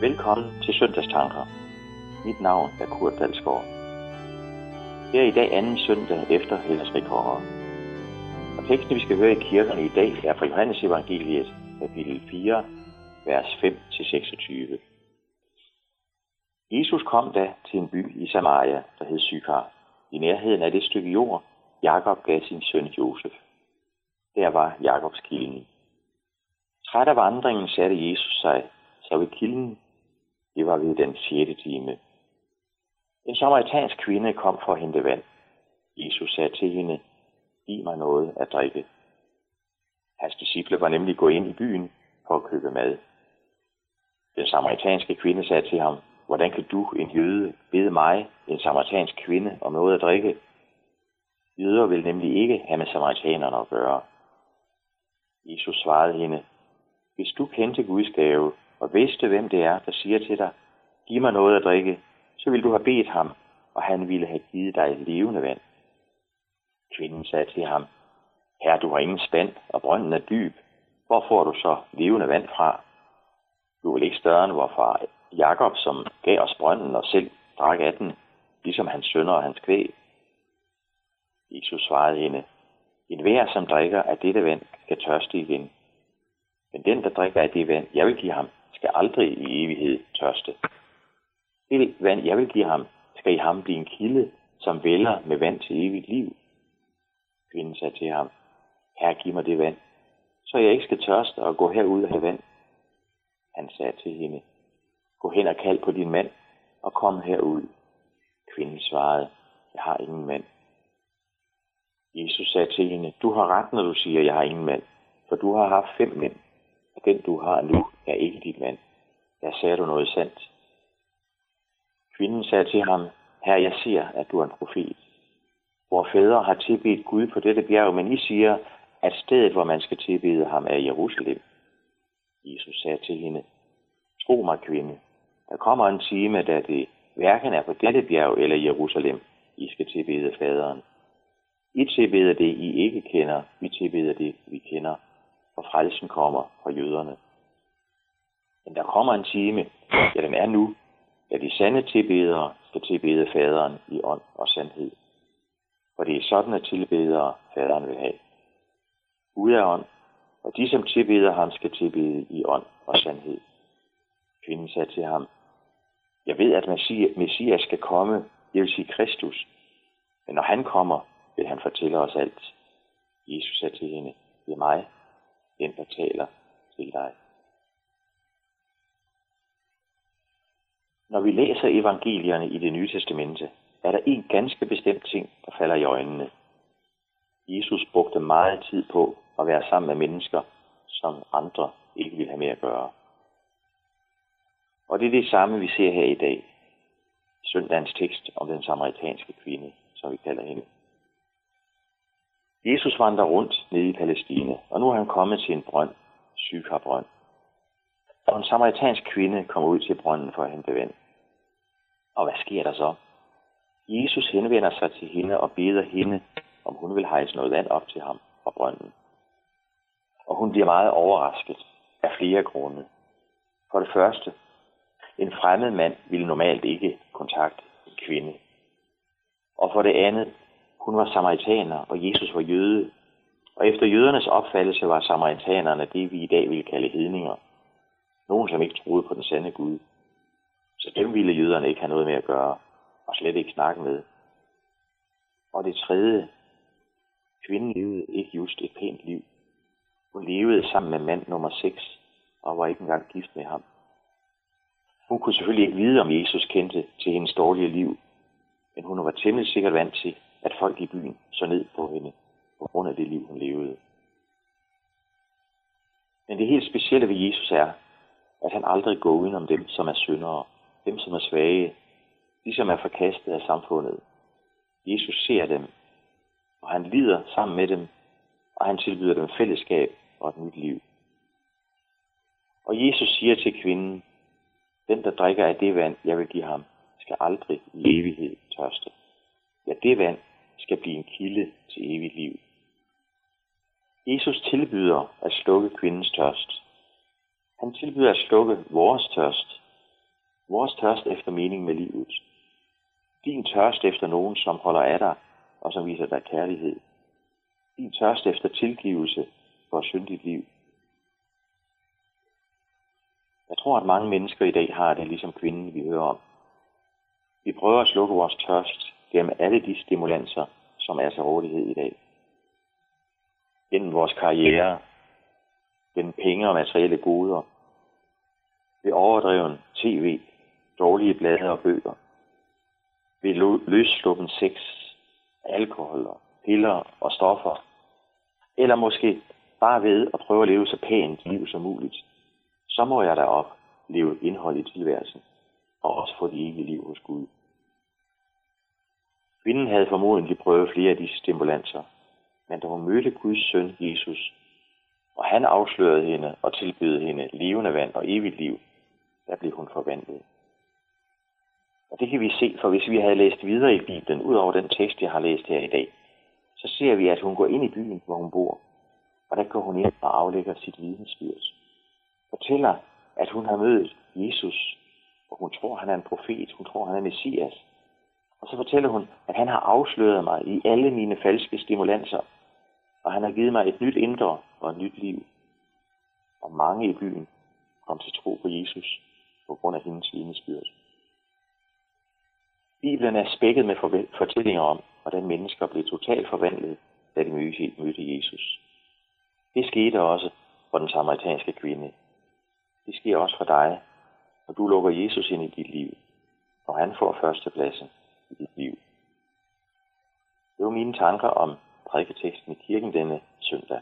Velkommen til Søndagstanker. Mit navn er Kurt Dalsgaard. Her er i dag anden søndag efter Hellersrikonger. Og teksten, vi skal høre i kirkerne i dag, er fra Johannes Evangeliet, kapitel 4, vers 5-26. Jesus kom da til en by i Samaria, der hed Sykar, i nærheden af det stykke jord, Jakob gav sin søn Josef. Der var Jakobs kilden. Træt af vandringen satte Jesus sig så ved kilden. Det var ved den sjette time. En samaritansk kvinde kom for at hente vand. Jesus sagde til hende, giv mig noget at drikke. Hans disciple var nemlig gået ind i byen for at købe mad. Den samaritanske kvinde sagde til ham, hvordan kan du, en jøde, bede mig, en samaritansk kvinde, om noget at drikke? Jøder vil nemlig ikke have med samaritanerne at gøre. Jesus svarede hende, hvis du kendte Guds gave og vidste, hvem det er, der siger til dig, giv mig noget at drikke, så ville du have bedt ham, og han ville have givet dig levende vand. Kvinden sagde til ham, Herre, du har ingen spand, og brønden er dyb. Hvor får du så levende vand fra? Du er vel ikke større end hvorfra Jakob, som gav os brønden og selv drak af den, ligesom hans sønner og hans kvæg. Jesus svarede hende, en hver, som drikker af dette vand, skal tørste igen. Men den, der drikker af det vand, jeg vil give ham, skal aldrig i evighed tørste. Det vand, jeg vil give ham, skal i ham blive en kilde, som vælger med vand til evigt liv. Kvinden sagde til ham, Herre, giv mig det vand, så jeg ikke skal tørste og gå herud og have vand. Han sagde til hende, gå hen og kald på din mand, og kom herud. Kvinden svarede, jeg har ingen mand. Jesus sagde til hende, du har ret, når du siger, jeg har ingen mand, for du har haft fem mænd, og den du har nu er ikke dit mand. Jeg sagde du noget sandt. Kvinden sagde til ham, Herre, jeg ser, at du er en profet. Hvor fædre har tilbedt Gud på dette bjerg, men I siger, at stedet, hvor man skal tilbede ham, er Jerusalem. Jesus sagde til hende, Tro mig, kvinde, der kommer en time, da det hverken er på dette bjerg eller Jerusalem, I skal tilbede faderen. I tilbeder det, I ikke kender, vi tilbeder det, vi kender, for frelsen kommer fra jøderne. Men der kommer en time, ja den er nu, da de sande tilbedere skal tilbede faderen i ånd og sandhed. For det er sådan, at tilbedere faderen vil have. Ud af ånd, og de, som tilbeder ham, skal tilbede i ånd og sandhed. Kvinden sagde til ham, jeg ved, at Messias skal komme, det vil sige Kristus. Men når han kommer, vil han fortælle os alt. Jesus sagde til hende, det er mig, den der taler til dig. Når vi læser evangelierne i det nye testamente, er der en ganske bestemt ting, der falder i øjnene. Jesus brugte meget tid på at være sammen med mennesker, som andre ikke vil have med at gøre. Og det er det samme, vi ser her i dag. Søndagens tekst om den samaritanske kvinde, som vi kalder hende. Jesus vandrer rundt nede i Palæstina, og nu er han kommet til en brønd, Sykarbrønd. Og en samaritansk kvinde kommer ud til brønden for at hente vand. Og hvad sker der så? Jesus henvender sig til hende og beder hende, om hun vil hejse noget vand op til ham fra brønden. Og hun bliver meget overrasket af flere grunde. For det første, en fremmed mand ville normalt ikke kontakte en kvinde. Og for det andet, hun var samaritaner, og Jesus var jøde. Og efter jødernes opfattelse var samaritanerne det, vi i dag vil kalde hedninger. Nogen, som ikke troede på den sande Gud. Så dem ville jøderne ikke have noget med at gøre, og slet ikke snakke med. Og det tredje, kvinden levede ikke just et pænt liv. Hun levede sammen med mand nummer 6, og var ikke engang gift med ham. Hun kunne selvfølgelig ikke vide, om Jesus kendte til hendes dårlige liv, men hun var temmelig sikkert vant til, at folk i byen så ned på hende på grund af det liv, hun levede. Men det helt specielle ved Jesus er, at han aldrig går udenom dem, som er syndere, dem, som er svage, de, som er forkastet af samfundet. Jesus ser dem, og han lider sammen med dem, og han tilbyder dem fællesskab og et nyt liv. Og Jesus siger til kvinden, den, der drikker af det vand, jeg vil give ham, skal aldrig i evighed tørste. Ja, det vand skal blive en kilde til evigt liv. Jesus tilbyder at slukke kvindens tørst. Han tilbyder at slukke vores tørst, Vores tørst efter mening med livet. Din tørst efter nogen, som holder af dig og som viser dig kærlighed. Din tørst efter tilgivelse for syndigt liv. Jeg tror, at mange mennesker i dag har det ligesom kvinden, vi hører om. Vi prøver at slukke vores tørst gennem alle de stimulanser, som er til rådighed i dag. Gennem vores karriere, gennem penge og materielle goder, ved overdreven tv, dårlige blade og bøger, ved løsluppen sex, alkohol, piller og stoffer, eller måske bare ved at prøve at leve så pænt liv som muligt, så må jeg da op leve indhold i tilværelsen, og også få det evige liv hos Gud. Kvinden havde formodentlig prøvet flere af disse stimulanser, men da hun mødte Guds søn Jesus, og han afslørede hende og tilbød hende levende vand og evigt liv, der blev hun forvandlet. Og det kan vi se, for hvis vi havde læst videre i Bibelen, ud over den tekst, jeg har læst her i dag, så ser vi, at hun går ind i byen, hvor hun bor, og der går hun ind og aflægger sit vidensbyrd. Fortæller, at hun har mødt Jesus, og hun tror, han er en profet, hun tror, han er Messias. Og så fortæller hun, at han har afsløret mig i alle mine falske stimulanser, og han har givet mig et nyt indre og et nyt liv. Og mange i byen kom til tro på Jesus på grund af hendes vidnesbyrd. Bibelen er spækket med fortællinger om, hvordan mennesker blev totalt forvandlet, da de mødte Jesus. Det skete også for den samaritanske kvinde. Det sker også for dig, når du lukker Jesus ind i dit liv, og han får førstepladsen i dit liv. Det var mine tanker om prædiketeksten i kirken denne søndag.